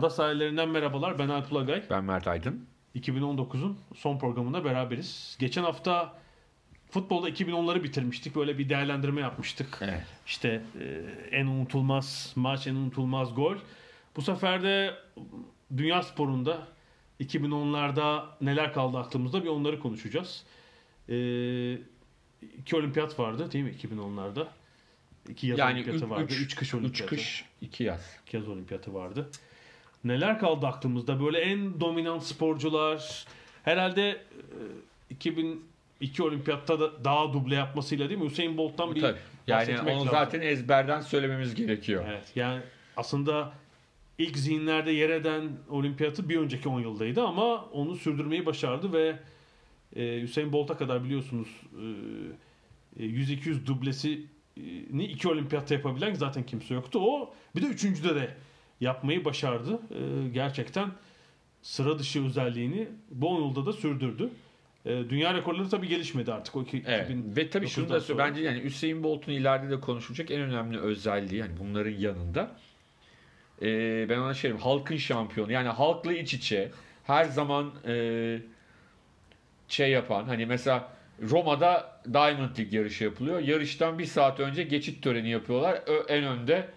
Ada sahillerinden merhabalar. Ben Alp Ulagay. Ben Mert Aydın. 2019'un son programında beraberiz. Geçen hafta futbolda 2010'ları bitirmiştik. Böyle bir değerlendirme yapmıştık. Evet. İşte e, en unutulmaz maç, en unutulmaz gol. Bu sefer de dünya sporunda 2010'larda neler kaldı aklımızda bir onları konuşacağız. E, iki olimpiyat vardı değil mi 2010'larda? İki yaz Yani olimpiyatı vardı. üç, Üç kış üç olimpiyatı. kış, iki yaz. İki yaz olimpiyatı vardı. Neler kaldı aklımızda? Böyle en dominant sporcular. Herhalde e, 2002 olimpiyatta da daha duble yapmasıyla değil mi? Hüseyin Bolt'tan bir Tabii. Yani onu lazım. zaten ezberden söylememiz gerekiyor. Evet yani aslında ilk zihinlerde yer eden olimpiyatı bir önceki 10 yıldaydı ama onu sürdürmeyi başardı ve e, Hüseyin Bolt'a kadar biliyorsunuz e, e, 100-200 dublesini iki olimpiyatta yapabilen zaten kimse yoktu. O bir de üçüncüde de yapmayı başardı. E, gerçekten sıra dışı özelliğini bu 10 yılda da sürdürdü. E, dünya rekorları tabii gelişmedi artık. O iki- Evet. 2009'dan Ve tabii şunu da söyle. sonra. Bence yani Hüseyin Bolt'un ileride de konuşulacak en önemli özelliği yani bunların yanında ee, ben ona şey diyeyim, halkın şampiyonu. Yani halkla iç içe her zaman e, şey yapan hani mesela Roma'da Diamond League yarışı yapılıyor. Yarıştan bir saat önce geçit töreni yapıyorlar. Ö- en önde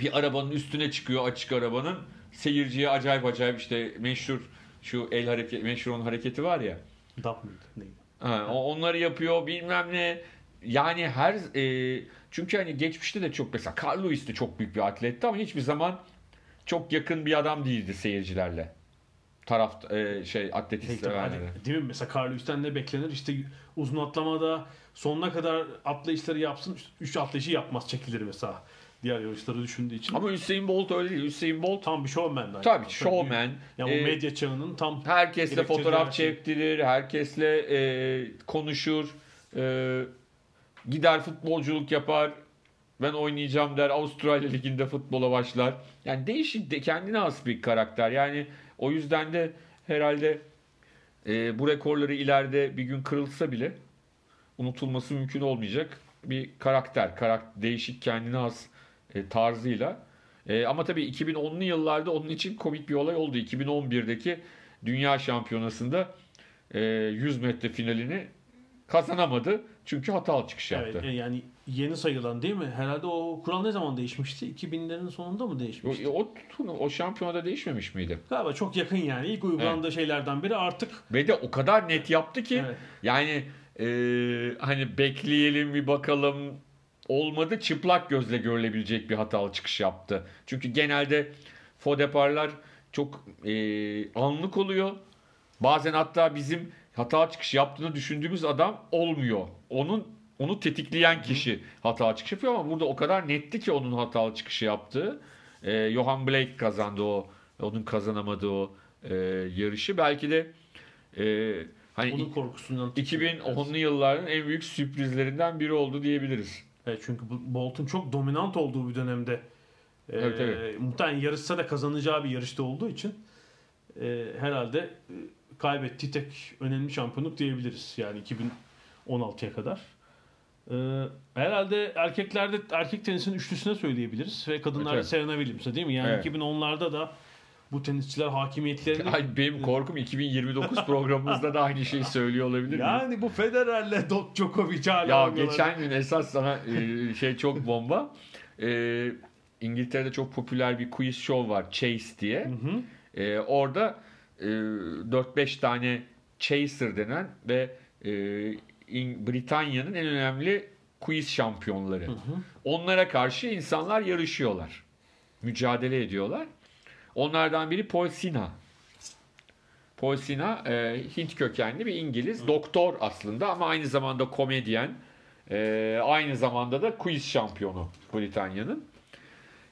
bir arabanın üstüne çıkıyor açık arabanın. Seyirciye acayip acayip işte meşhur şu el hareket meşhur onun hareketi var ya. Dap mıydı? Ha, onları yapıyor bilmem ne. Yani her e, çünkü hani geçmişte de çok mesela Carl Lewis de çok büyük bir atletti ama hiçbir zaman çok yakın bir adam değildi seyircilerle. Taraf e, şey Hey, atletist tabii, severlere. hani, değil mi? Mesela Carl Lewis'ten ne beklenir? İşte uzun atlamada sonuna kadar atlayışları yapsın. Üç atlayışı yapmaz çekilir mesela. Diğer yarışları düşündüğü için. Ama Hüseyin Bolt öyle değil. Hüseyin Bolt tam bir showman tabii showman. Yani E, o medya çağının tam herkesle fotoğraf şey. çektirir, herkesle e, konuşur, e, gider futbolculuk yapar. Ben oynayacağım der. Avustralya Ligi'nde futbola başlar. Yani değişik de kendine has bir karakter. Yani o yüzden de herhalde e, bu rekorları ileride bir gün kırılsa bile unutulması mümkün olmayacak bir karakter. karakter değişik kendine has e, tarzıyla. E, ama tabii 2010'lu yıllarda onun için komik bir olay oldu. 2011'deki Dünya Şampiyonası'nda e, 100 metre finalini kazanamadı. Çünkü hatalı çıkış Evet, yaptı. e, yani yeni sayılan değil mi? Herhalde o kural ne zaman değişmişti? 2000'lerin sonunda mı değişmişti? O, o, o şampiyonada değişmemiş miydi? Galiba çok yakın yani. İlk uygulandığı şeylerden biri artık Ve de o kadar net yaptı ki Evet. yani e, hani bekleyelim bir bakalım olmadı çıplak gözle görülebilecek bir hatalı çıkış yaptı. Çünkü genelde fodeparlar çok e, anlık oluyor. Bazen hatta bizim hata çıkış yaptığını düşündüğümüz adam olmuyor. Onun onu tetikleyen kişi hata çıkış yapıyor ama burada o kadar netti ki onun hatalı çıkışı yaptığı. E, Johan Blake kazandı o. Onun kazanamadığı o e, yarışı. Belki de e, hani onun korkusundan 2010'lu yılların en büyük sürprizlerinden biri oldu diyebiliriz. Evet, çünkü Bolt'un çok dominant olduğu bir dönemde e, Evet, evet. muhtemelen yarışsa da kazanacağı bir yarışta olduğu için e, herhalde e, kaybettiği tek önemli şampiyonluk diyebiliriz. Yani 2016'ya kadar. E, herhalde erkeklerde erkek tenisinin üçlüsüne söyleyebiliriz ve kadınlarda Evet, Serena Williams'e değil mi? Yani Evet. 2010'larda da bu tenisçiler hakimiyetlerini Ay, benim korkum 2029 programımızda da aynı şeyi söylüyor olabilir miyiz? yani bu Federer'le Djokovic hala Ya oynuyorlar. geçen gün esas sana e, şey çok bomba. E, İngiltere'de çok popüler bir quiz show var Chase diye. Hı hı. E, orada e, 4-5 tane chaser denen ve e, Britanya'nın en önemli quiz şampiyonları. Onlara karşı insanlar yarışıyorlar. Mücadele ediyorlar. Onlardan biri Paul Sina. Paul Sina e, Hint kökenli bir İngiliz. Doktor aslında ama aynı zamanda komedyen. E, aynı zamanda da quiz şampiyonu Britanya'nın.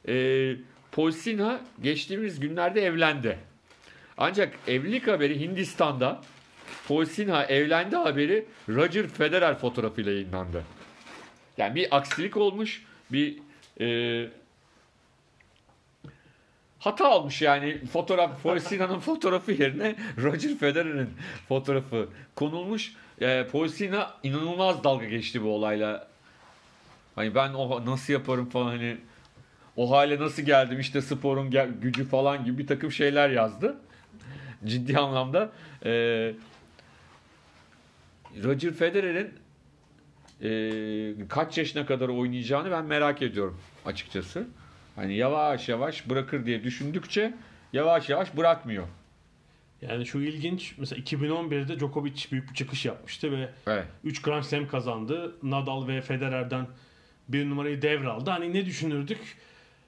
E, Paul Sina geçtiğimiz günlerde evlendi. Ancak evlilik haberi Hindistan'da Paul Sinha evlendi haberi Roger Federer fotoğrafıyla yayınlandı. Yani bir aksilik olmuş, bir e, hata olmuş yani fotoğraf Paul Sinha'nın fotoğrafı yerine Roger Federer'in fotoğrafı konulmuş. E, Paul Sinha inanılmaz dalga geçti bu olayla. Hani ben o nasıl yaparım falan hani o hale nasıl geldim işte sporun gel- gücü falan gibi bir takım şeyler yazdı. Ciddi anlamda. E, Roger Federer'in e, kaç yaşına kadar oynayacağını ben merak ediyorum açıkçası. Hani yavaş yavaş bırakır diye düşündükçe yavaş yavaş bırakmıyor. Yani şu ilginç. Mesela 2011'de Djokovic büyük bir çıkış yapmıştı ve Evet. 3 Grand Slam kazandı. Nadal ve Federer'den bir numarayı devraldı. Hani ne düşünürdük?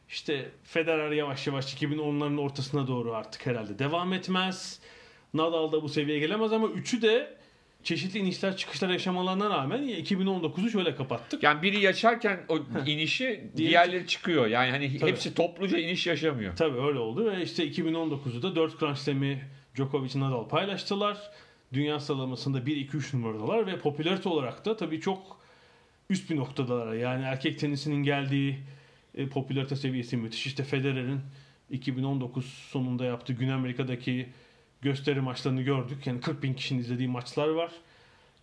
İşte Federer yavaş yavaş 2010'ların ortasına doğru artık herhalde devam etmez. Nadal da bu seviyeye gelemez ama üçü de çeşitli inişler çıkışlar yaşamalarına rağmen 2019'u şöyle kapattık. Yani biri yaşarken o inişi diğerleri çıkıyor. Yani hani Tabii. hepsi topluca iniş yaşamıyor. Tabii öyle oldu ve işte 2019'u da 4 Grand Slam'i Djokovic Nadal paylaştılar. Dünya sıralamasında 1-2-3 numaradalar ve popülarite olarak da tabii çok üst bir noktadalar. Yani erkek tenisinin geldiği e, popülarite seviyesi müthiş. İşte Federer'in 2019 sonunda yaptığı Güney Amerika'daki gösteri maçlarını gördük. Yani 40 bin kişinin izlediği maçlar var.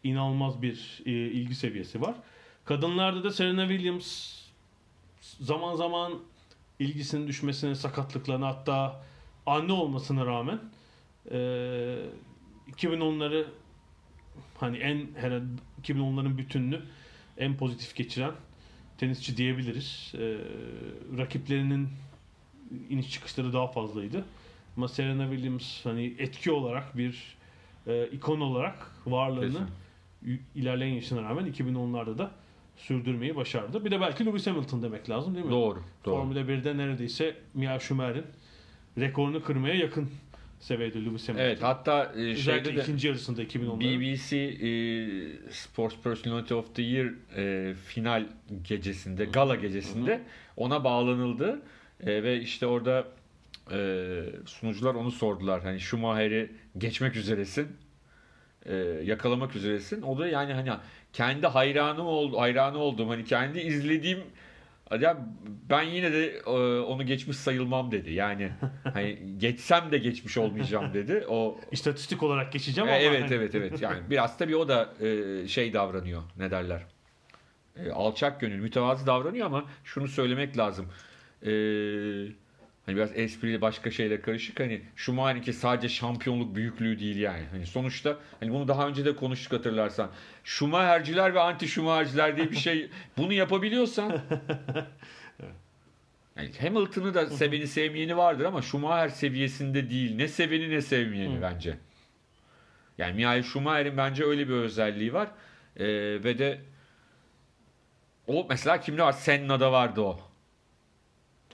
İnanılmaz bir e, ilgi seviyesi var. Kadınlarda da Serena Williams zaman zaman ilgisinin düşmesine, sakatlıklarına hatta anne olmasına rağmen e, 2010'ları hani en herhalde 2010'ların bütününü en pozitif geçiren tenisçi diyebiliriz. E, rakiplerinin iniş çıkışları daha fazlaydı. Ama Serena Williams hani etki olarak bir e, ikon olarak varlığını Kesin. ilerleyen yaşına rağmen 2010'larda da sürdürmeyi başardı. Bir de belki Lewis Hamilton demek lazım değil mi? Doğru. Doğru. Formula 1'de neredeyse Mia Schumacher'in rekorunu kırmaya yakın seviyede Lewis Hamilton. Evet hatta e, Özellikle şeyde de ikinci yarısında 2010'larda. BBC e, Sports Personality of the Year e, final gecesinde, gala gecesinde ona bağlanıldı E, ve işte orada e, sunucular onu sordular. Hani Schumacher'i geçmek üzeresin, e, yakalamak üzeresin. O da yani hani kendi hayranım oldu, hayranı olduğum, hani kendi izlediğim ya ben yine de e, onu geçmiş sayılmam dedi. Yani hani geçsem de geçmiş olmayacağım dedi. O İstatistik olarak geçeceğim e, ama evet hani- evet evet. Yani biraz tabii o da e, şey davranıyor. Ne derler? E, alçak gönül, mütevazı davranıyor ama şunu söylemek lazım. E, hani biraz espriyle başka şeyle karışık. Hani Schumacher'inki sadece şampiyonluk büyüklüğü değil yani. Hani sonuçta hani bunu daha önce de konuştuk hatırlarsan. Schumacher'ciler ve anti Schumacher'ciler diye bir şey. Bunu yapabiliyorsan yani Hamilton'ı da seveni sevmeyeni vardır ama Schumacher seviyesinde değil. Ne seveni ne sevmeyeni bence. Yani Michael Schumacher'in bence öyle bir özelliği var. Ee, ve de o mesela kimde var? Senna'da vardı o.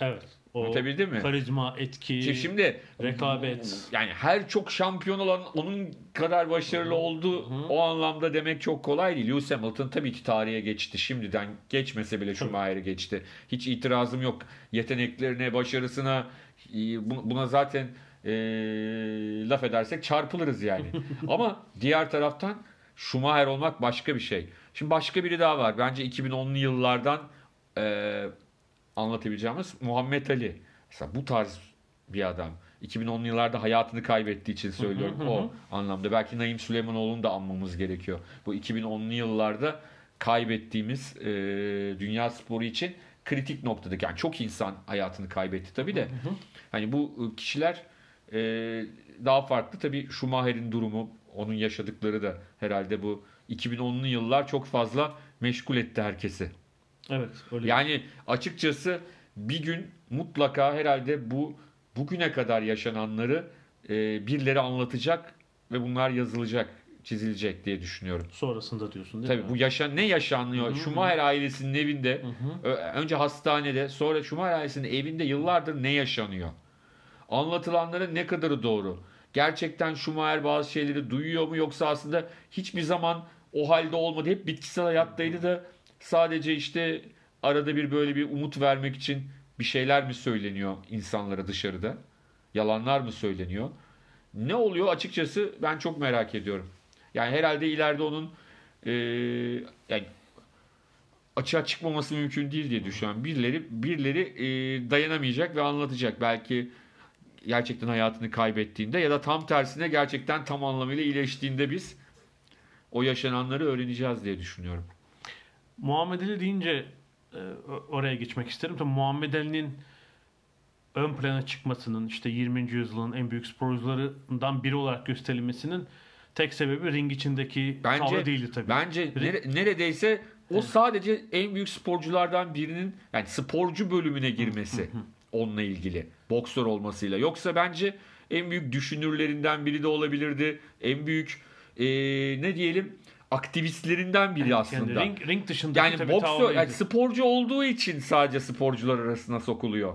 Evet. O Anlatabildim mi? karizma, etki, Şimdi, şimdi rekabet. yani her çok şampiyon olan onun kadar başarılı oldu o anlamda demek çok kolay değil. Lewis Hamilton tabii ki tarihe geçti. Şimdiden geçmese bile Schumacher'i geçti. Hiç itirazım yok. Yeteneklerine, başarısına e, bu- buna zaten e, laf edersek çarpılırız yani. Ama diğer taraftan Schumacher olmak başka bir şey. Şimdi başka biri daha var. Bence 2010'lu yıllardan e, anlatabileceğimiz Muhammed Ali. Mesela bu tarz bir adam. 2010'lu yıllarda hayatını kaybettiği için söylüyorum. hı hı. O anlamda. Belki Naim Süleymanoğlu'nu da anmamız gerekiyor. Bu 2010'lu yıllarda kaybettiğimiz e, dünya sporu için kritik noktadaki. Yani çok insan hayatını kaybetti tabii de. Hani bu kişiler e, daha farklı. Tabii Schumacher'in durumu, onun yaşadıkları da herhalde bu 2010'lu yıllar çok fazla meşgul etti herkesi. Evet. Öyle. Yani açıkçası bir gün mutlaka herhalde bu bugüne kadar yaşananları e, birileri anlatacak ve bunlar yazılacak, çizilecek diye düşünüyorum. Sonrasında diyorsun değil Tabii mi? bu yaşan ne yaşanıyor? Hı hı. Schumacher ailesinin evinde, Hı hı. ö- önce hastanede, sonra Schumacher ailesinin evinde yıllardır ne yaşanıyor? Anlatılanların ne kadarı doğru? Gerçekten Schumacher bazı şeyleri duyuyor mu yoksa aslında hiçbir zaman o halde olmadı. Hep bitkisel hayattaydı da sadece işte arada bir böyle bir umut vermek için bir şeyler mi söyleniyor insanlara dışarıda? Yalanlar mı söyleniyor? Ne oluyor açıkçası ben çok merak ediyorum. Yani herhalde ileride onun e, yani açığa çıkmaması mümkün değil diye düşünüyorum. Birileri birileri e, dayanamayacak ve anlatacak. Belki gerçekten hayatını kaybettiğinde ya da tam tersine gerçekten tam anlamıyla iyileştiğinde biz o yaşananları öğreneceğiz diye düşünüyorum. Muhammed Ali deyince e, oraya geçmek isterim. Tabii Muhammed Ali'nin ön plana çıkmasının işte 20. yüzyılın en büyük sporcularından biri olarak gösterilmesinin tek sebebi ring içindeki Bence tavrı değildi tabii. bence nere- neredeyse o sadece en büyük sporculardan birinin yani sporcu bölümüne girmesi onunla ilgili boksör olmasıyla. Yoksa bence en büyük düşünürlerinden biri de olabilirdi. En büyük e, ne diyelim aktivistlerinden biri aslında. Yani ring, ring dışındaki Yani tabii boksör yani sporcu olduğu için sadece sporcular arasına sokuluyor.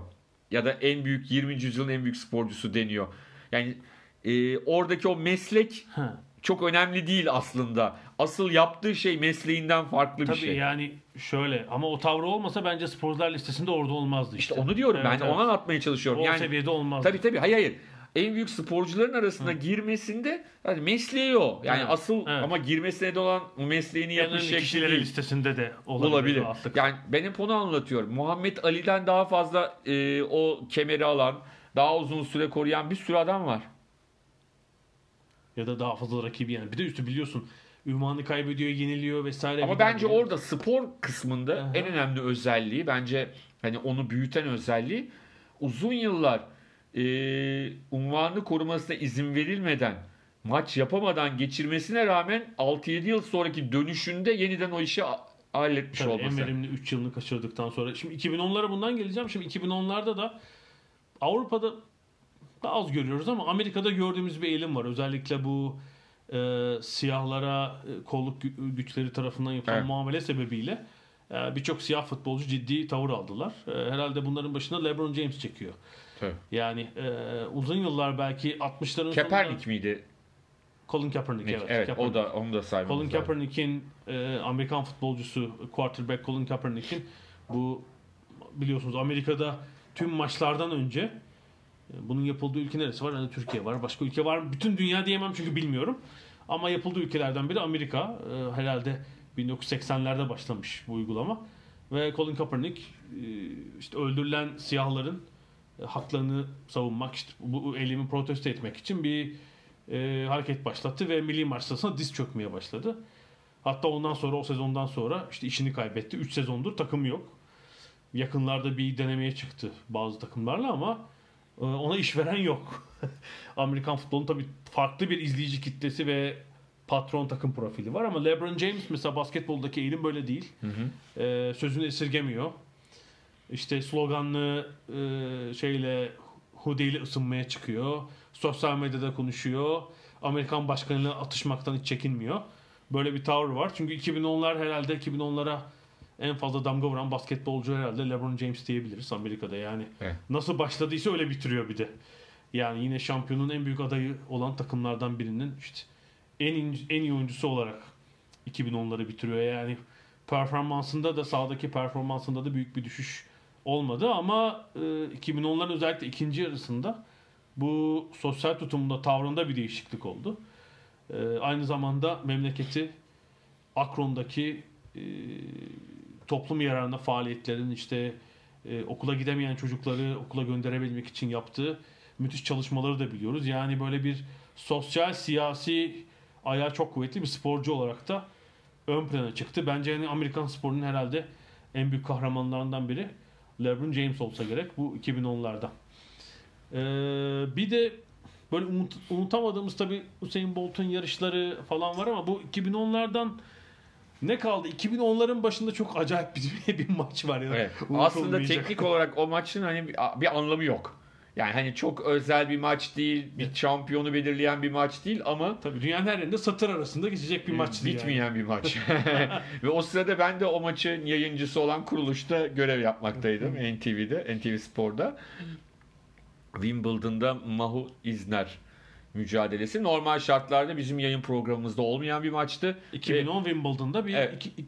Ya da en büyük 20. yüzyılın en büyük sporcusu deniyor. Yani e, oradaki o meslek Ha. çok önemli değil aslında. Asıl yaptığı şey mesleğinden farklı bir Tabii şey. yani şöyle ama o tavrı olmasa bence sporcular listesinde orada olmazdı işte. İşte onu diyorum Evet, ben evet. ona anlatmaya çalışıyorum. O yani seviyede olmazdı. tabii tabii hayır hayır. En büyük sporcuların arasına girmesinde hani mesleği o. Yani Evet, asıl evet. ama girmesine de olan o mesleğini önemli şekli kişileri değil. listesinde de olabilir. olabilir. rahatlıkla. Yani ben hep onu anlatıyorum. Muhammed Ali'den daha fazla e, o kemeri alan, daha uzun süre koruyan bir sürü adam var. Ya da daha fazla rakibi yani. Bir de üstü biliyorsun ünvanı kaybediyor, yeniliyor vesaire. Ama bence de- orada spor kısmında Aha. en önemli özelliği bence hani onu büyüten özelliği uzun yıllar e, unvanını korumasına izin verilmeden maç yapamadan geçirmesine rağmen 6-7 yıl sonraki dönüşünde yeniden o işi halletmiş Tabii en olması. verimli 3 yılını kaçırdıktan sonra. Şimdi 2010'lara bundan geleceğim. Şimdi 2010'larda da Avrupa'da daha az görüyoruz ama Amerika'da gördüğümüz bir eğilim var. Özellikle bu e, siyahlara e, kolluk gü- güçleri tarafından yapılan Evet. muamele sebebiyle e, birçok siyah futbolcu ciddi tavır aldılar. E, herhalde bunların başına LeBron James çekiyor. Tabii. Yani e, uzun yıllar belki 60'ların sonunda Kaepernick miydi? Colin Kaepernick Evet, evet. o Kaepernick. da onu da saymamız Colin. Kaepernick'in e, Amerikan futbolcusu quarterback Colin Kaepernick'in bu biliyorsunuz Amerika'da tüm maçlardan önce e, bunun yapıldığı ülke neresi var? Hani Türkiye var. Başka ülke var mı? Bütün dünya diyemem çünkü bilmiyorum. Ama yapıldığı ülkelerden biri Amerika. E, herhalde 1980'lerde başlamış bu uygulama. Ve Colin Kaepernick e, işte öldürülen siyahların haklarını savunmak, işte bu eylemi protesto etmek için bir e, hareket başlattı ve milli maç sırasında diz çökmeye başladı. Hatta ondan sonra o sezondan sonra işte işini kaybetti. 3 sezondur takımı yok. Yakınlarda bir denemeye çıktı bazı takımlarla ama e, ona işveren yok. Amerikan futbolunun tabii farklı bir izleyici kitlesi ve patron takım profili var ama LeBron James mesela basketboldaki eğilim böyle değil. Hı hı. E, sözünü esirgemiyor. İşte sloganlı e, şeyle hoodiyle ısınmaya çıkıyor. Sosyal medyada konuşuyor. Amerikan başkanıyla atışmaktan hiç çekinmiyor. Böyle bir tavır var. Çünkü 2010'lar herhalde 2010'lara en fazla damga vuran basketbolcu herhalde LeBron James diyebiliriz Amerika'da yani. Evet. Nasıl başladıysa öyle bitiriyor bir de. Yani yine şampiyonun en büyük adayı olan takımlardan birinin işte en in- en iyi oyuncusu olarak 2010'ları bitiriyor. Yani performansında da sahadaki performansında da büyük bir düşüş olmadı ama e, 2010'ların özellikle ikinci yarısında bu sosyal tutumunda tavrında bir değişiklik oldu. E, aynı zamanda memleketi Akron'daki e, toplum yararına faaliyetlerin işte e, okula gidemeyen çocukları okula gönderebilmek için yaptığı müthiş çalışmaları da biliyoruz. Yani böyle bir sosyal siyasi ayağı çok kuvvetli bir sporcu olarak da ön plana çıktı. Bence yani Amerikan sporunun herhalde en büyük kahramanlarından biri LeBron James olsa gerek bu 2010'larda. Ee, bir de böyle unut- unutamadığımız tabii Usain Bolt'un yarışları falan var ama bu 2010'lardan ne kaldı? 2010'ların başında çok acayip bir, bir maç var ya. Evet. Aslında teknik olarak o maçın hani bir, bir anlamı yok. Yani hani çok özel bir maç değil, bir şampiyonu belirleyen bir maç değil ama Tabii dünyanın her yerinde satır arasında geçecek bir maçtı yani. bitmeyen bir maç. Ve o sırada ben de o maçın yayıncısı olan kuruluşta görev yapmaktaydım NTV'de, NTV Spor'da. Wimbledon'da Mahu İzner mücadelesi. Normal şartlarda bizim yayın programımızda olmayan bir maçtı. 2010 Wimbledon'da bir Evet. iki-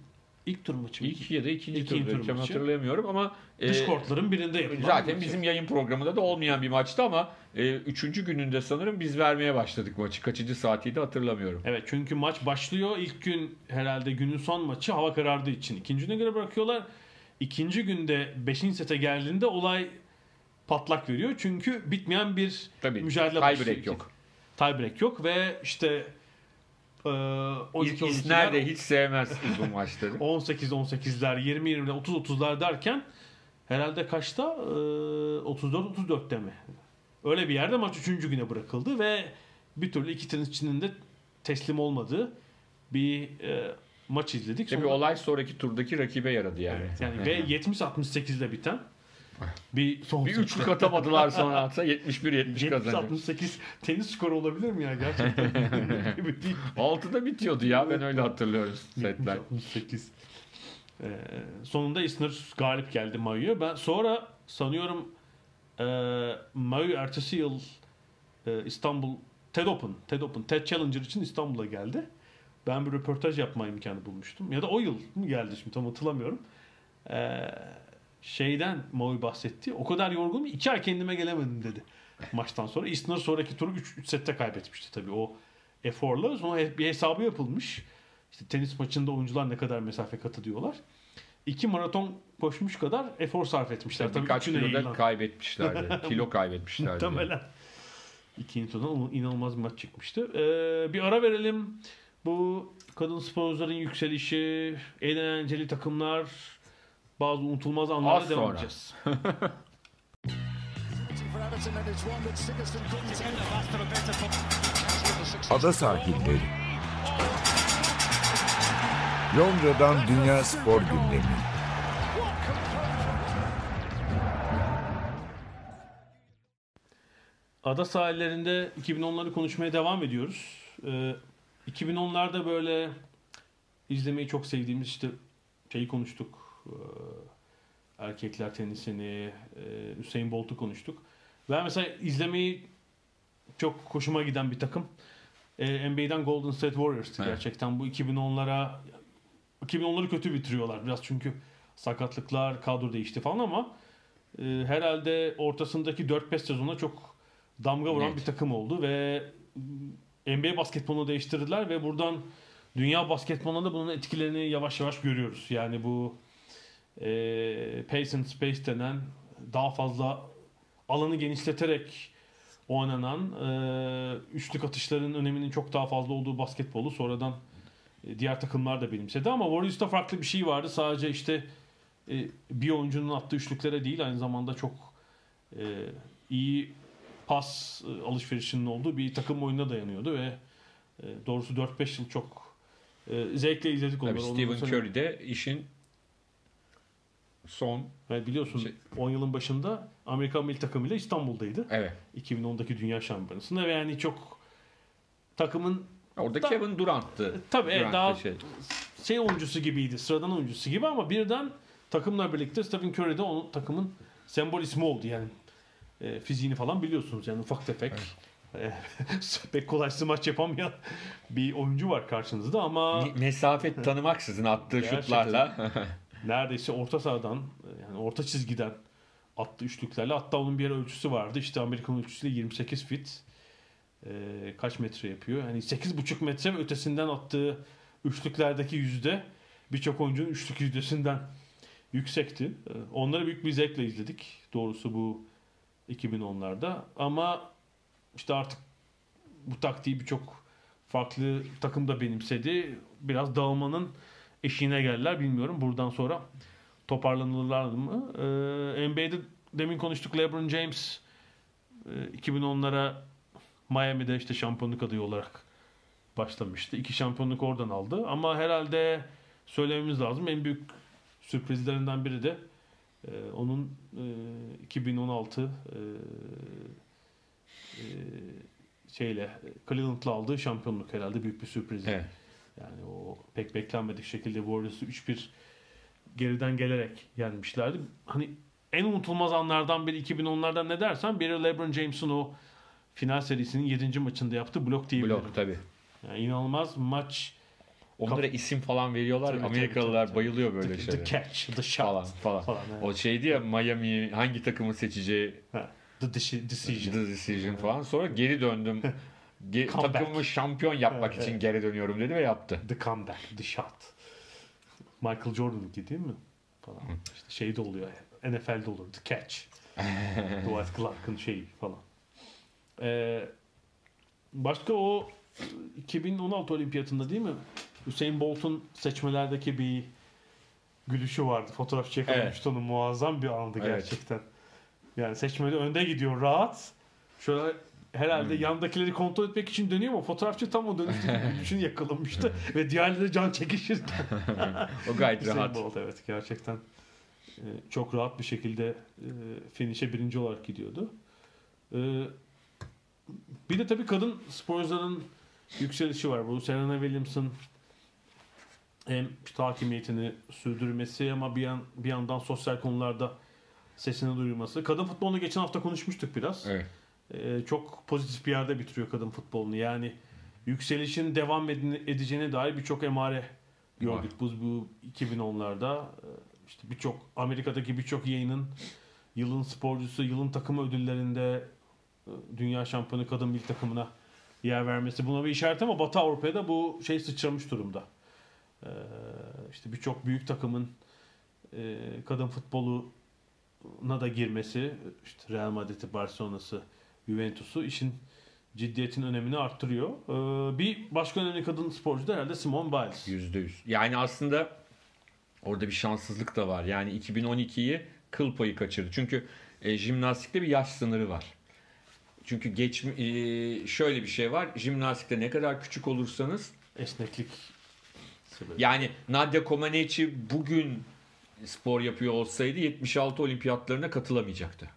ilk, tur maçı. mı? İlk ya da ikinci İkinci tur Tam maçı. hatırlayamıyorum ama Dış e, kortların birinde yapılan zaten maçı. bizim yayın programında da olmayan bir maçtı ama e, üçüncü gününde sanırım biz vermeye başladık maçı. Kaçıncı saatiydi hatırlamıyorum. Evet çünkü maç başlıyor. İlk gün herhalde günün son maçı hava karardığı için. ikinci güne göre bırakıyorlar. İkinci günde 5. sete geldiğinde olay patlak veriyor. Çünkü bitmeyen bir Tabii mücadele tiebreak başlıyor. yok. Tiebreak yok ve işte e, 12 İsner de 12'ler, hiç sevmez uzun maçları. 18-18'ler, 20-20'ler, 30-30'lar derken herhalde kaçta? E, 34-34'te mi? Öyle bir yerde maç 3. güne bırakıldı ve bir türlü iki tenisçinin de teslim olmadığı bir e, maç izledik. Tabii Sonra- olay sonraki turdaki rakibe yaradı yani. Evet, yani ve 70-68'le biten bir son Bir üçlük atamadılar sonra atsa 71-70 kazanıyor. 70-68 tenis skoru olabilir mi ya gerçekten? 6'da bitiyordu ya ben öyle hatırlıyorum setler. 68. Ee, sonunda Isner galip geldi Mayu'ya. Ben sonra sanıyorum e, Mayu ertesi yıl e, İstanbul TED Open, TED Open, TED Challenger için İstanbul'a geldi. Ben bir röportaj yapma imkanı bulmuştum. Ya da o yıl mı geldi şimdi tam hatırlamıyorum. Ee, şeyden Maui bahsetti. O kadar yorgunum ki iki ay kendime gelemedim dedi. Maçtan sonra. Isner sonraki turu 3 sette kaybetmişti tabii o eforla. Sonra bir hesabı yapılmış. İşte tenis maçında oyuncular ne kadar mesafe kat ediyorlar. İki maraton koşmuş kadar efor sarf etmişler. Tabii Birkaç kilo da kaybetmişlerdi. Kilo kaybetmişlerdi. Muhtemelen. İkinci turdan inanılmaz bir maç çıkmıştı. Ee, bir ara verelim. Bu kadın sporcuların yükselişi, en eğlenceli takımlar, bazı unutulmaz anlara Az devam sonra. edeceğiz. Ada sahilleri. Londra'dan Dünya Spor Gündemi. Ada sahillerinde 2010'ları konuşmaya devam ediyoruz. Ee, 2010'larda böyle izlemeyi çok sevdiğimiz işte şeyi konuştuk. Ee, erkekler tenisini, e, Hüseyin Bolt'u konuştuk. Ben mesela izlemeyi çok hoşuma giden bir takım. Ee, NBA'den Golden State Warriors'tı Evet. gerçekten. Bu 2010'lara 2010'ları kötü bitiriyorlar biraz çünkü sakatlıklar, kadro değişti falan ama e, herhalde ortasındaki 4-5 sezona çok damga vuran Net. bir takım oldu ve NBA basketbolunu değiştirdiler ve buradan dünya basketbolunda da bunun etkilerini yavaş yavaş görüyoruz. Yani bu e, pace and space denen daha fazla alanı genişleterek oynanan e, üçlük atışların öneminin çok daha fazla olduğu basketbolu sonradan e, diğer takımlar da benimsedi ama Warriors'ta farklı bir şey vardı. Sadece işte e, bir oyuncunun attığı üçlüklere değil aynı zamanda çok e, iyi pas e, alışverişinin olduğu bir takım oyununa dayanıyordu ve e, doğrusu 4-5 yıl çok e, zevkle izledik onları. Tabii mesela- Curry de işin son Evet, biliyorsun Şey- 10 yılın başında Amerikan milli takımıyla İstanbul'daydı. evet. 2010'daki Dünya Şampiyonası'nda ve yani çok takımın Orada Da- Kevin Durant'tı. tabii evet, Durant daha da şey. şey oyuncusu gibiydi, sıradan oyuncusu gibi ama birden takımla birlikte Stephen Curry de onun takımın sembol ismi oldu yani. E, fiziğini falan biliyorsunuz yani ufak tefek. E, pek kolay smaç yapamayan bir oyuncu var karşınızda ama Me- Mesafe tanımaksızın attığı Gerçekten. şutlarla. neredeyse orta sahadan yani orta çizgiden attığı üçlüklerle hatta onun bir ölçüsü vardı. İşte Amerikan ölçüsüyle 28 fit. E, kaç metre yapıyor? Yani 8,5 metre ötesinden attığı üçlüklerdeki yüzde birçok oyuncunun üçlük yüzdesinden yüksekti. E, onları büyük bir zevkle izledik. Doğrusu bu 2010'larda. Ama işte artık bu taktiği birçok farklı takım da benimsedi. Biraz dağılmanın eşiğine geldiler. Bilmiyorum buradan sonra toparlanırlar mı? Ee, NBA'de demin konuştuk LeBron James e, 2010'lara Miami'de işte şampiyonluk adayı olarak başlamıştı. İki şampiyonluk oradan aldı. Ama herhalde söylememiz lazım. En büyük sürprizlerinden biri de e, onun e, 2016 e, e, şeyle Cleveland'la aldığı şampiyonluk herhalde büyük bir sürpriz. evet. Yani o pek beklenmedik şekilde Warriors'ı 3-1 geriden gelerek yenmişlerdi. Hani en unutulmaz anlardan biri 2010'lardan ne dersen biri LeBron James'in o final serisinin 7. maçında yaptı blok diyebilirim. Blok tabii. Yani inanılmaz maç Onlara isim falan veriyorlar. Tabii, Amerikalılar tabii, tabii. bayılıyor böyle the, the şeylere. catch, the shot Falan falan. falan. evet. O şeydi ya Miami hangi takımı seçeceği Ha, the deci- decision. The Decision falan. Sonra geri döndüm. Ge- Comeback. takımımı şampiyon yapmak Evet, için evet. geri dönüyorum dedi ve yaptı. The comeback, the shot. Michael Jordan'ınki değil mi? Falan. İşte şey de oluyor. NFL'de olur. The catch. Dwight Clark'ın şeyi falan. Ee, başka o 2016 olimpiyatında değil mi? Hüseyin Bolt'un seçmelerdeki bir gülüşü vardı. Fotoğraf çekilmişti onun muazzam bir andı Evet. gerçekten. Yani seçmede önde gidiyor rahat. Şöyle herhalde Hmm. yandakileri kontrol etmek için dönüyor ama fotoğrafçı tam o dönüşteki gülüşünü yakalamıştı ve diğerleri can çekişirken. O gayet rahat. Bolt evet gerçekten e, çok rahat bir şekilde e, finish'e birinci olarak gidiyordu. E, bir de tabii kadın sporcuların yükselişi var. Bu Serena Williams'ın hem işte hakimiyetini sürdürmesi ama bir, yan, bir yandan sosyal konularda sesini duyurması. Kadın futbolunu geçen hafta konuşmuştuk biraz. Evet. Ee, çok pozitif bir yerde bitiriyor kadın futbolunu. Yani yükselişin devam edeceğine dair birçok emare gördük bu, bu 2010'larda. Ee, İşte birçok Amerika'daki birçok yayının yılın sporcusu, yılın takımı ödüllerinde e, dünya şampiyonu kadın milli takımına yer vermesi buna bir işaret ama Batı Avrupa'da bu şey sıçramış durumda. Ee, işte birçok büyük takımın e, kadın futboluna da girmesi, işte Real Madrid'i, Barcelona'sı, Juventus'u işin ciddiyetin önemini arttırıyor. Ee, bir başka önemli kadın sporcu da herhalde Simone Biles. Yüzde yüz. Yani aslında orada bir şanssızlık da var. Yani 2012'yi kıl payı kaçırdı. Çünkü e, jimnastikte bir yaş sınırı var. Çünkü geç e, şöyle bir şey var. Jimnastikte ne kadar küçük olursanız Esneklik sebebi. yani Nadia Comaneci bugün spor yapıyor olsaydı 76 olimpiyatlarına katılamayacaktı.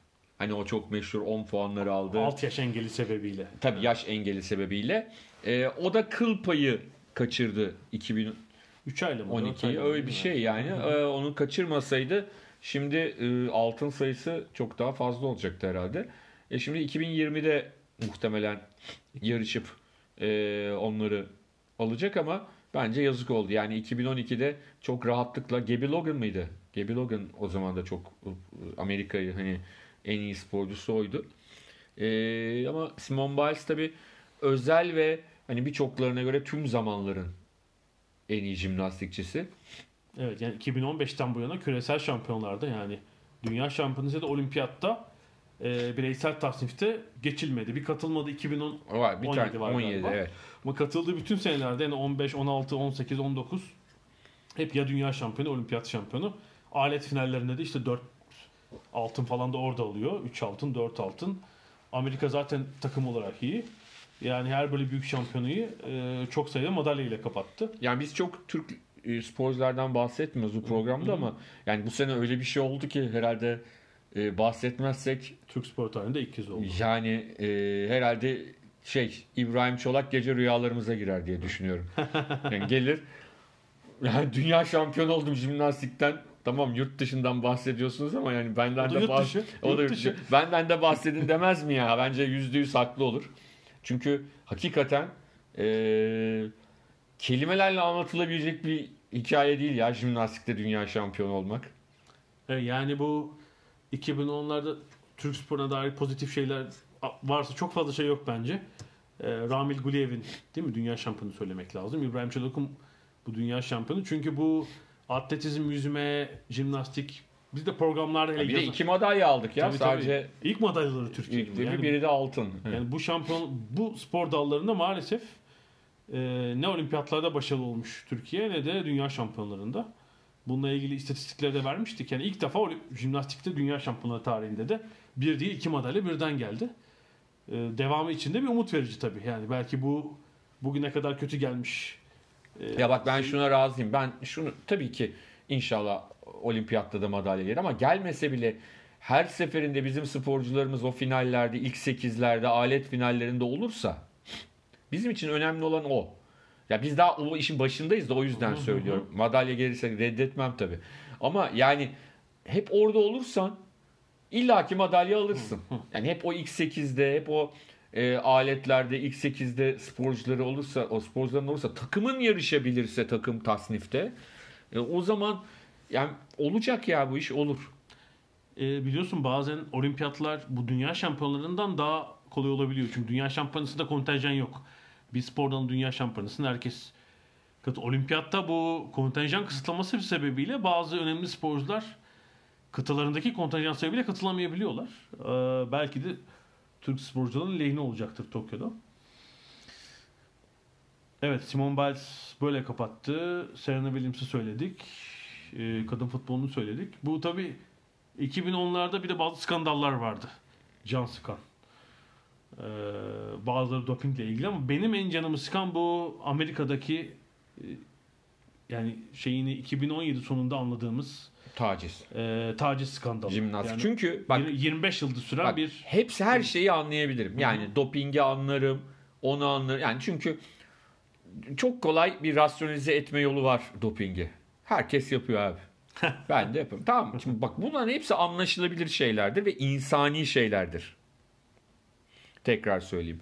Hani o çok meşhur 10 puanları aldı. Alt yaş engeli sebebiyle. Tabii yaş engeli sebebiyle. E, o da kıl payı kaçırdı 2000 3 aylı mı? dört 12 aylı öyle bir şey yani. Ee, onu kaçırmasaydı şimdi e, altın sayısı çok daha fazla olacaktı herhalde. E şimdi 2020'de muhtemelen yarışıp e, onları alacak ama bence yazık oldu. Yani 2012'de çok rahatlıkla Gaby Logan mıydı? Gaby Logan o zaman da çok e, Amerika'yı hani en iyi sporcusu oydu. E, ama Simone Biles tabi özel ve hani birçoklarına göre tüm zamanların en iyi jimnastikçisi. Evet yani 2015'ten bu yana küresel şampiyonlarda yani dünya şampiyonası da olimpiyatta e, bireysel tasnifte geçilmedi. Bir katılmadı 2010 Var bir 17 tane var 17 galiba. evet. ama katıldığı bütün senelerde yani 15, 16, 18, 19 hep ya dünya şampiyonu, olimpiyat şampiyonu. Alet finallerinde de işte 4 altın falan da orada alıyor. 3 altın, 4 altın. Amerika zaten takım olarak iyi. Yani her böyle büyük şampiyonayı e, çok sayıda madalya ile kapattı. Yani biz çok Türk e, sporculardan bahsetmiyoruz bu programda ama yani bu sene öyle bir şey oldu ki herhalde e, bahsetmezsek Türk spor tarihinde ilk kez oldu. yani e, herhalde şey İbrahim Çolak gece rüyalarımıza girer diye düşünüyorum. Yani gelir yani dünya şampiyonu oldum jimnastikten. Tamam yurt dışından bahsediyorsunuz ama yani benden O da de yurt dışı, o da yurt dışı. dışı. Benden de bahsedin demez mi ya? Bence yüzde yüz haklı olur. Çünkü hakikaten e, kelimelerle anlatılabilecek bir hikaye değil ya jimnastikte dünya şampiyonu olmak. Evet, yani bu 2010'larda Türk sporuna dair pozitif şeyler varsa çok fazla şey yok bence. Ee, Ramil Guliyev'in değil mi dünya şampiyonu söylemek lazım. İbrahim Çalık'ın bu dünya şampiyonu. Çünkü bu atletizm, yüzme, jimnastik biz de programlarda hele bir de yazın- iki madalya aldık ya Tabii, tabii. sadece ilk madalyaları Türkiye'nin. ilk Yani, biri de altın. yani bu şampiyon bu spor dallarında maalesef e, ne olimpiyatlarda başarılı olmuş Türkiye ne de dünya şampiyonlarında. Bununla ilgili istatistikleri de vermiştik. Yani ilk defa jimnastikte dünya şampiyonları tarihinde de bir değil iki madalya birden geldi. E, devamı için de bir umut verici tabii. Yani belki bu bugüne kadar kötü gelmiş. E, Ya bak ben şuna razıyım. Ben şunu tabii ki inşallah olimpiyatta da madalya gelir ama gelmese bile her seferinde bizim sporcularımız o finallerde, ilk sekizlerde, alet finallerinde olursa bizim için önemli olan o. Ya biz daha o işin başındayız da o yüzden söylüyorum. Madalya gelirse reddetmem tabii. Ama yani hep orada olursan illaki madalya alırsın. Yani hep o ilk 8'de, hep o e, aletlerde ilk 8'de sporcuları olursa o sporcuların olursa takımın yarışabilirse takım tasnifte e, o zaman yani olacak ya bu iş olur. E, biliyorsun bazen olimpiyatlar bu dünya şampiyonlarından daha kolay olabiliyor. Çünkü dünya şampiyonasında kontenjan yok. Bir spordan dünya şampiyonasında herkes katı. Olimpiyatta bu kontenjan kısıtlaması sebebiyle bazı önemli sporcular kıtalarındaki kontenjan sebebiyle katılamayabiliyorlar. Ee, belki de Türk sporcuların lehine olacaktır Tokyo'da. Evet Simon Biles böyle kapattı. Serena Williams'ı söyledik. Ee, kadın futbolunu söyledik. Bu tabi 2010'larda bir de bazı skandallar vardı. Can sıkan. Ee, bazıları dopingle ilgili ama benim en canımı sıkan bu Amerika'daki e, yani şeyini 2017 sonunda anladığımız Taciz. e, taciz skandalı. Jimnastik. Yani Çünkü bak, yir- 25 yıldır süren bak bir hepsi her şeyi anlayabilirim. Yani dopingi anlarım, onu anlarım. Yani çünkü çok kolay bir rasyonize etme yolu var dopingi. Herkes yapıyor abi. ben de yapıyorum. Tamam. Şimdi bak bunların hepsi anlaşılabilir şeylerdir ve insani şeylerdir. Tekrar söyleyeyim.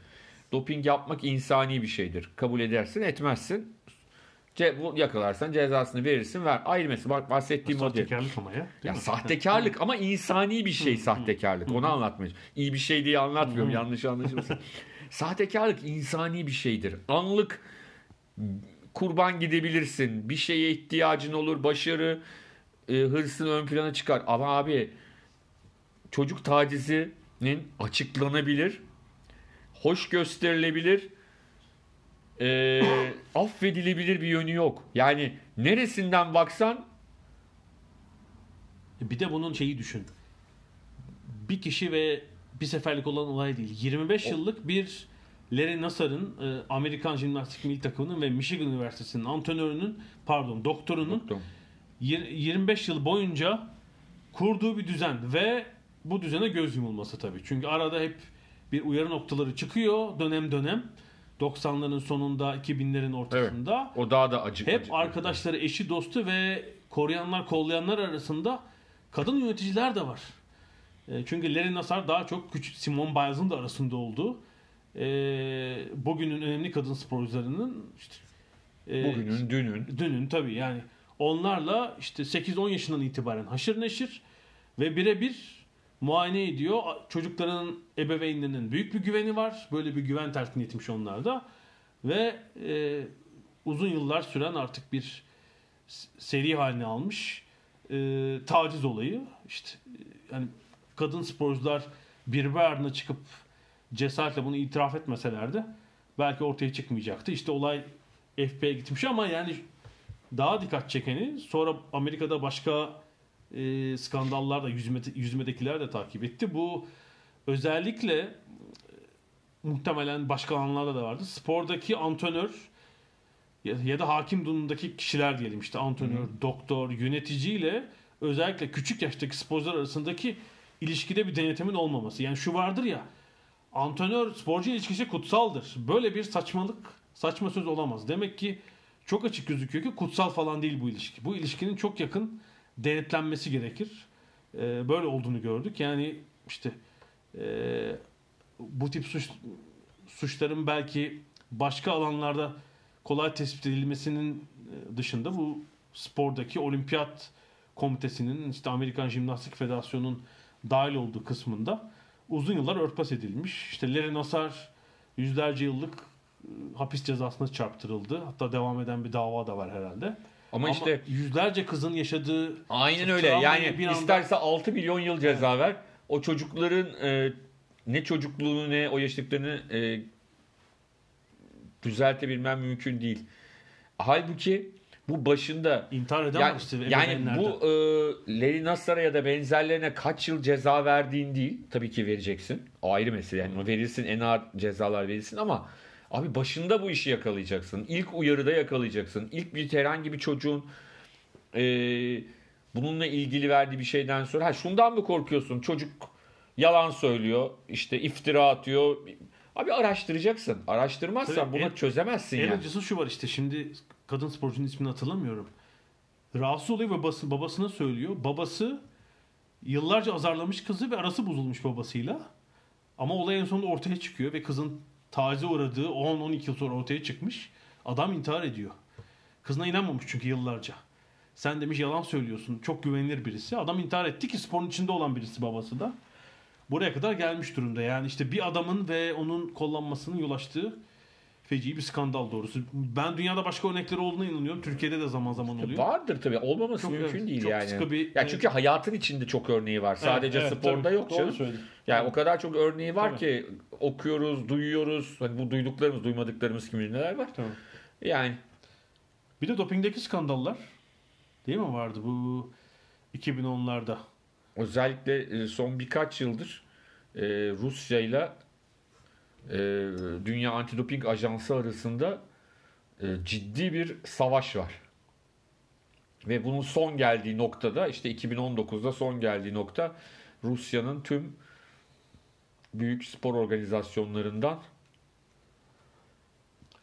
Doping yapmak insani bir şeydir. Kabul edersin, etmezsin. Ce, bu yakalarsan cezasını verirsin, ver. Ayrı. Bak bahsettiğim o sahtekarlık ama ya. Değil Ya mi? sahtekarlık ama insani bir şey sahtekarlık. Onu anlatmaya İyi bir şey diye anlatmıyorum. Yanlış anlaşılmasın. sahtekarlık insani bir şeydir. Anlık kurban gidebilirsin. Bir şeye ihtiyacın olur. Başarı e, hırsın ön plana çıkar. Ama abi çocuk tacizinin açıklanabilir. Hoş gösterilebilir. E, affedilebilir bir yönü yok. Yani neresinden baksan Bir de bunun şeyi düşün. Bir kişi ve bir seferlik olan olay değil. 25 yıllık bir Larry Nassar'ın e, Amerikan Jimnastik Milli Takımı'nın ve Michigan Üniversitesi'nin antrenörünün pardon doktorunun yir- 25 yıl boyunca kurduğu bir düzen ve bu düzene göz yumulması tabii. Çünkü arada hep bir uyarı noktaları çıkıyor dönem dönem. 90'ların sonunda 2000'lerin ortasında. O daha da acı. Hep acı- arkadaşları, eşi, dostu ve koruyanlar, kollayanlar arasında kadın yöneticiler de var. E, Çünkü Larry Nassar daha çok küçük Simone Biles'ın da arasında olduğu e, bugünün önemli kadın sporcularının işte e, Bugünün, dünün. dünün tabii yani onlarla işte 8-10 yaşından itibaren haşır neşir ve birebir muayene ediyor. Çocukların ebeveynlerinin büyük bir güveni var. Böyle bir güven telkin etmiş onlarda. Ve e, uzun yıllar süren artık bir seri haline almış e, taciz olayı. İşte e, yani kadın sporcular birbiri ardına çıkıp cesaretle bunu itiraf etmeselerdi belki ortaya çıkmayacaktı. İşte olay FB'ye gitmiş ama yani daha dikkat çekeni sonra Amerika'da başka e, skandallar da yüzme, yüzmedekiler de takip etti. Bu özellikle e, muhtemelen başka alanlarda da vardı. Spordaki antrenör ya, ya da hakim durumundaki kişiler diyelim işte antrenör, doktor, yöneticiyle özellikle küçük yaştaki sporcular arasındaki ilişkide bir denetimin olmaması. Yani şu vardır ya antrenör sporcu ilişkisi kutsaldır. Böyle bir saçmalık, saçma söz olamaz. Demek ki çok açık gözüküyor ki kutsal falan değil bu ilişki. Bu ilişkinin çok yakın denetlenmesi gerekir. Ee, böyle olduğunu gördük. Yani işte e, bu tip suç suçların belki başka alanlarda kolay tespit edilmesinin e, dışında bu spordaki olimpiyat komitesinin işte Amerikan Jimnastik Federasyonu'nun dahil olduğu kısmında uzun yıllar örtbas edilmiş. İşte Larry Nassar yüzlerce yıllık e, hapis cezasına çarptırıldı. Hatta devam eden bir dava da var herhalde. Ama, işte yüzlerce kızın yaşadığı aynen öyle. Yani bir anda- isterse 6 milyon yıl ceza ver. O çocukların e, ne çocukluğunu ne o yaşlıklarını e, düzeltebilmem mümkün değil. Halbuki bu başında intihar eden yani, işte. yani bu e, Larry Nassar'a ya da benzerlerine kaç yıl ceza verdiğin değil. Tabii ki vereceksin. O ayrı mesele. Yani verirsin en ağır cezalar verirsin ama abi başında bu işi yakalayacaksın. İlk uyarıda yakalayacaksın. İlk bir herhangi bir çocuğun e, bununla ilgili verdiği bir şeyden sonra ha şundan mı korkuyorsun? Çocuk yalan söylüyor. işte iftira atıyor. Abi araştıracaksın. Araştırmazsan Tabii bunu en- çözemezsin En yani. acısı şu var işte şimdi kadın sporcunun ismini hatırlamıyorum. Rahatsız oluyor ve babası, babasına söylüyor. Babası yıllarca azarlamış kızı ve arası bozulmuş babasıyla. Ama olay en sonunda ortaya çıkıyor ve kızın tacize uğradığı 10-12 yıl sonra ortaya çıkmış. Adam intihar ediyor. Kızına inanmamış çünkü yıllarca. Sen demiş yalan söylüyorsun. Çok güvenilir birisi. Adam intihar etti ki sporun içinde olan birisi babası da. Buraya kadar gelmiş durumda. Yani işte bir adamın ve onun kullanmasının yol açtığı feci bir skandal doğrusu. Ben dünyada başka örnekleri olduğuna inanıyorum. Türkiye'de de zaman zaman oluyor. Vardır tabii. Olmaması Çok, mümkün evet, değil çok yani. sıkı bir- ya çünkü hayatın içinde çok örneği var. Sadece Evet, evet, sporda tabii. yok canım. söyledin. Yani o kadar çok örneği var Tabii. ki okuyoruz, duyuyoruz. Hani bu duyduklarımız, duymadıklarımız gibi neler var. Tamam. Yani Bir de dopingdeki skandallar değil mi vardı bu 2010'larda? özellikle e, son birkaç yıldır e, Rusya ile e, Dünya Antidoping Ajansı arasında e, ciddi bir savaş var. Ve bunun son geldiği noktada işte 2019'da son geldiği nokta Rusya'nın tüm büyük spor organizasyonlarından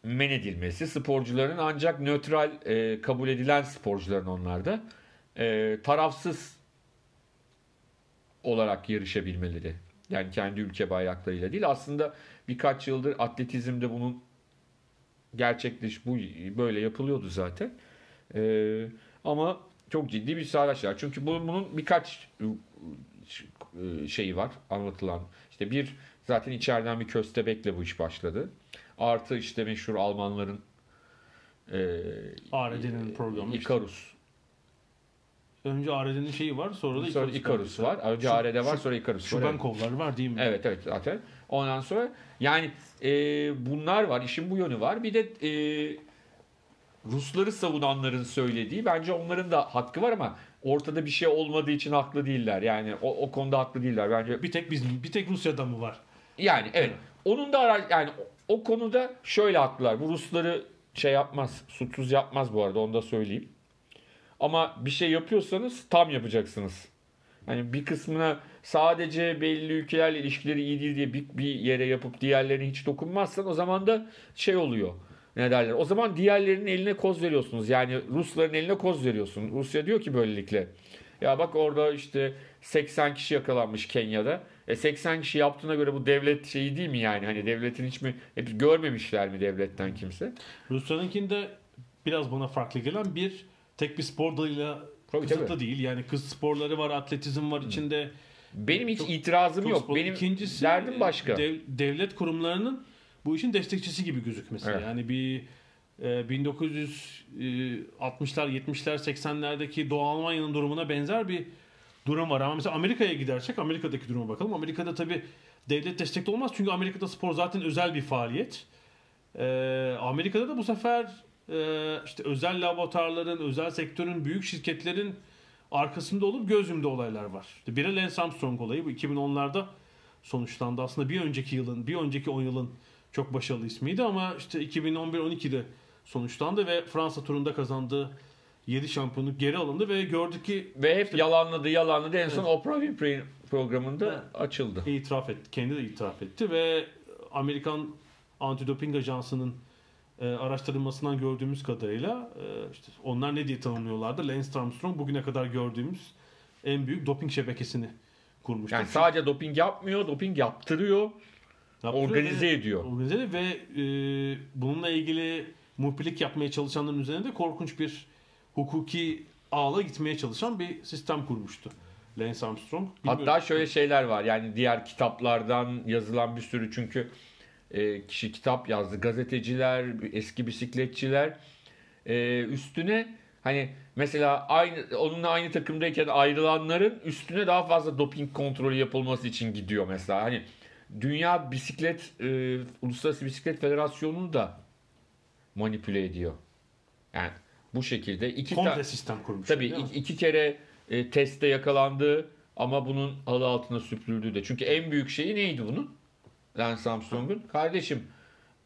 men edilmesi. Sporcuların ancak nötral e, kabul edilen sporcuların onlarda e, tarafsız olarak yarışabilmeleri. Yani kendi ülke bayraklarıyla değil. Aslında birkaç yıldır atletizmde bunun gerçekleş bu böyle yapılıyordu zaten. Ee, ama çok ciddi bir savaş var. Çünkü bunun, bunun birkaç e, şeyi var anlatılan. İşte bir zaten içeriden bir köstebekle bu iş başladı. Artı işte meşhur Almanların e, ARD'nin programı. işte. Önce ARD'nin şeyi var sonra da Sonra Icarus Icarus var. Önce ARD var sonra Icarus var. Şubenkovlar var değil mi? Evet evet zaten. Ondan sonra yani e, bunlar var. işin bu yönü var. Bir de e, Rusları savunanların söylediği bence onların da hakkı var ama ortada bir şey olmadığı için haklı değiller. Yani o, o konuda haklı değiller. Bence Bir tek bizim, bir tek Rusya'da mı var? yani evet. Onun da yani o konuda şöyle haklılar. Bu Rusları şey yapmaz. Suçsuz yapmaz bu arada onu da söyleyeyim. Ama bir şey yapıyorsanız tam yapacaksınız. Hani bir kısmına sadece belli ülkelerle ilişkileri iyi değil diye bir, bir yere yapıp diğerlerine hiç dokunmazsan o zaman da şey oluyor. Ne derler? O zaman diğerlerinin eline koz veriyorsunuz. Yani Rusların eline koz veriyorsun. Rusya diyor ki böylelikle. Ya bak orada işte 80 kişi yakalanmış Kenya'da. E 80 kişi yaptığına göre bu devlet şeyi değil mi yani? Hani devletin hiç mi hep görmemişler mi devletten kimse? Rusya'nınkinde biraz bana farklı gelen bir tek bir spor dalıyla Tabii, kısıtlı tabii. değil. Yani kız sporları var, atletizm var içinde. Benim hiç Çok- itirazım Çok yok. spor- Benim İkincisi, derdim başka. dev- devlet kurumlarının bu işin destekçisi gibi gözükmesi. Evet. Yani bir e, 1960'lar, 70'ler, 80'lerdeki Doğu Almanya'nın durumuna benzer bir durum var. Ama mesela Amerika'ya gidersek Amerika'daki duruma bakalım. Amerika'da tabii devlet destekli olmaz. Çünkü Amerika'da spor zaten özel bir faaliyet. E, Amerika'da da bu sefer e, işte özel laboratuvarların, özel sektörün, büyük şirketlerin arkasında olup göz yumduğu olaylar var. İşte biri Lance Armstrong olayı bu 2010'larda sonuçlandı. Aslında bir önceki yılın, bir önceki 10 yılın çok başarılı ismiydi ama işte 2011-12'de sonuçlandı ve Fransa turunda kazandığı 7 şampiyonluk geri alındı ve gördük ki Ve hep yalanladı yalanladı en son Evet. Oprah Winfrey programında Evet. açıldı. itiraf etti, kendi de itiraf etti ve Amerikan Antidoping Ajansı'nın e, araştırılmasından gördüğümüz kadarıyla e, işte onlar ne diye tanımlıyorlardı? Lance Armstrong bugüne kadar gördüğümüz en büyük doping şebekesini kurmuştu. Yani sadece doping yapmıyor, doping yaptırıyor, Yaptırıyor organize ve- ediyor. Organize ve e, bununla ilgili muhbirlik yapmaya çalışanların üzerinde korkunç bir hukuki ağla gitmeye çalışan bir sistem kurmuştu. Lance Armstrong. Bilmiyorum. Hatta şöyle şeyler var. Yani diğer kitaplardan yazılan bir sürü çünkü e, kişi kitap yazdı. Gazeteciler, eski bisikletçiler e, üstüne hani mesela aynı onunla aynı takımdayken ayrılanların üstüne daha fazla doping kontrolü yapılması için gidiyor mesela. Hani Dünya Bisiklet e, Uluslararası Bisiklet Federasyonu'nu da manipüle ediyor. Yani bu şekilde iki komple sistem kurmuş. Tabii iki, iki kere e, testte yakalandı ama bunun halı altına süpürüldü de. Çünkü en büyük şeyi neydi bunun? Lance Armstrong'un. Kardeşim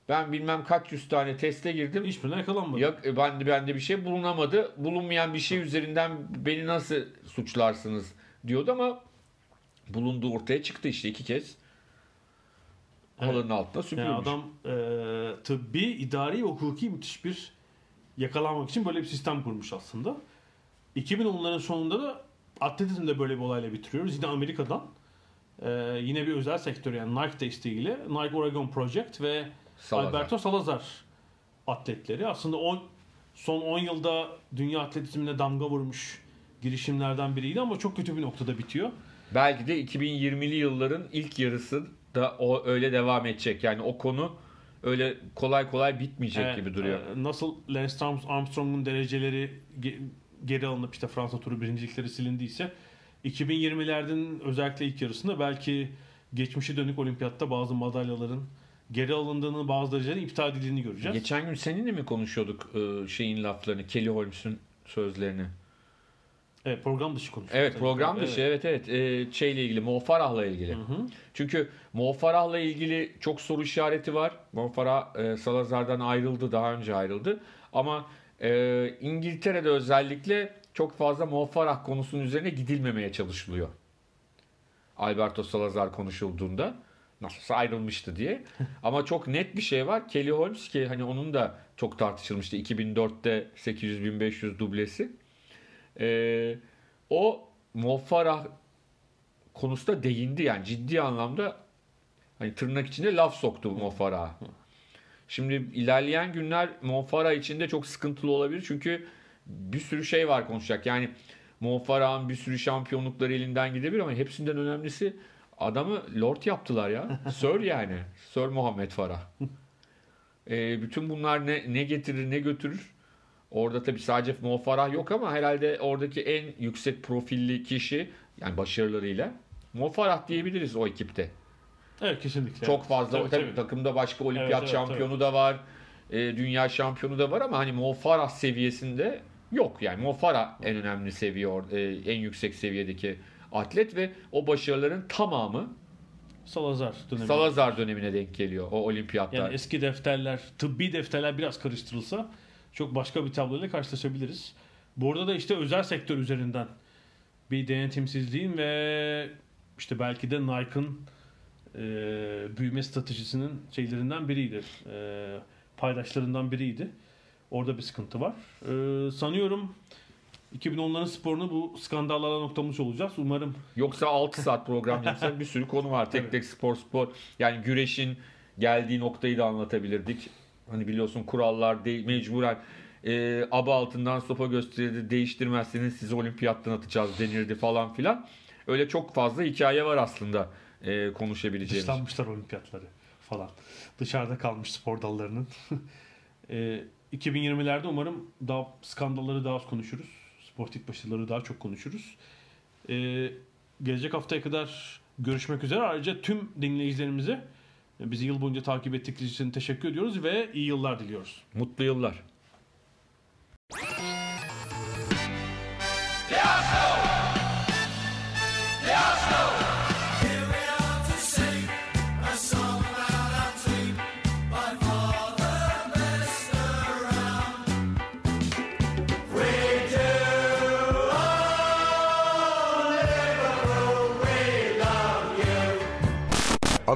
ben bilmem kaç yüz tane teste girdim. Hiçbirine yakalanmadı. Ya e, bende bende bir şey bulunamadı. Bulunmayan bir şey üzerinden beni nasıl suçlarsınız diyordu ama bulunduğu ortaya çıktı işte iki kez. Halının altına süpürmüş. Yani adam e, tıbbi, idari ve hukuki müthiş bir yakalanmak için böyle bir sistem kurmuş aslında. 2010'ların sonunda da atletizmde böyle bir olayla bitiriyoruz. Yine Amerika'dan. Ee, yine bir özel sektör yani Nike desteğiyle Nike Oregon Project ve Salazar. Alberto Salazar atletleri. Aslında on, son 10 yılda dünya atletizmine damga vurmuş girişimlerden biriydi ama çok kötü bir noktada bitiyor. Belki de 2020'li yılların ilk yarısı da o öyle devam edecek. Yani o konu öyle kolay kolay bitmeyecek Evet, gibi duruyor. e, nasıl Lance Armstrong'un dereceleri ge- geri alınıp işte Fransa turu birincilikleri silindiyse 2020'lerden özellikle ilk yarısında belki geçmişe dönük olimpiyatta bazı madalyaların geri alındığını bazı derecelerin iptal edildiğini göreceğiz. Geçen gün seninle mi konuşuyorduk e, şeyin laflarını, Kelly Holmes'un sözlerini? evet, program dışı konuşuyoruz. Evet tabii. program dışı evet evet e, şeyle ilgili Mo Farah'la ilgili. Hı hı. Çünkü Mo Farah'la ilgili çok soru işareti var. Mo Farah e, Salazar'dan ayrıldı daha önce ayrıldı. Ama e, İngiltere'de özellikle çok fazla Mo Farah konusunun üzerine gidilmemeye çalışılıyor. Alberto Salazar konuşulduğunda nasılsa ayrılmıştı diye. Ama çok net bir şey var. Kelly Holmes ki hani onun da çok tartışılmıştı 2004'te 800-1500 dublesi. E, o Mo Farah konusunda değindi yani ciddi anlamda hani tırnak içinde laf soktu Mo Farah'a. Şimdi ilerleyen günler Mo Farah için de çok sıkıntılı olabilir çünkü bir sürü şey var konuşacak. Yani Mo Farah'ın bir sürü şampiyonlukları elinden gidebilir ama hepsinden önemlisi adamı Lord yaptılar ya. Sir yani. Sir Muhammed Farah. Ee, bütün bunlar ne, ne getirir ne götürür. Orada tabii sadece Mo Farah yok ama herhalde oradaki en yüksek profilli kişi yani başarılarıyla Mo Farah diyebiliriz o ekipte. Evet kesinlikle. Çok fazla Tabii, tabii, tabii. takımda başka olimpiyat Evet, evet, şampiyonu da var. e, dünya şampiyonu da var ama hani Mo Farah seviyesinde yok. Yani Mo Farah en önemli seviye e, en yüksek seviyedeki atlet ve o başarıların tamamı Salazar dönemi. Salazar dönemine denk geliyor o olimpiyatlar. Yani eski defterler, tıbbi defterler biraz karıştırılsa çok başka bir tabloyla karşılaşabiliriz. Bu arada da işte özel sektör üzerinden bir denetimsizliğin ve işte belki de Nike'ın e, büyüme stratejisinin şeylerinden biriydi. E, paydaşlarından biriydi. Orada bir sıkıntı var. E, sanıyorum 2010'ların sporunu bu skandallarla noktamış olacağız. Umarım Yoksa 6 saat program yapsak bir sürü konu var. Tek tek spor spor. Yani güreşin geldiği noktayı da anlatabilirdik. Hani biliyorsun kurallar de- mecburen e, aba altından sopa gösterirdi. Değiştirmezseniz sizi olimpiyattan atacağız denirdi falan filan. Öyle çok fazla hikaye var aslında e, konuşabileceğimiz. Dışlanmışlar olimpiyatları falan. Dışarıda kalmış spor dallarının. e, 2020'lerde umarım daha skandalları daha az konuşuruz. Sportif başarıları daha çok konuşuruz. E, gelecek haftaya kadar görüşmek üzere. Ayrıca tüm dinleyicilerimize bizi yıl boyunca takip ettikleri için teşekkür ediyoruz ve iyi yıllar diliyoruz. Mutlu yıllar.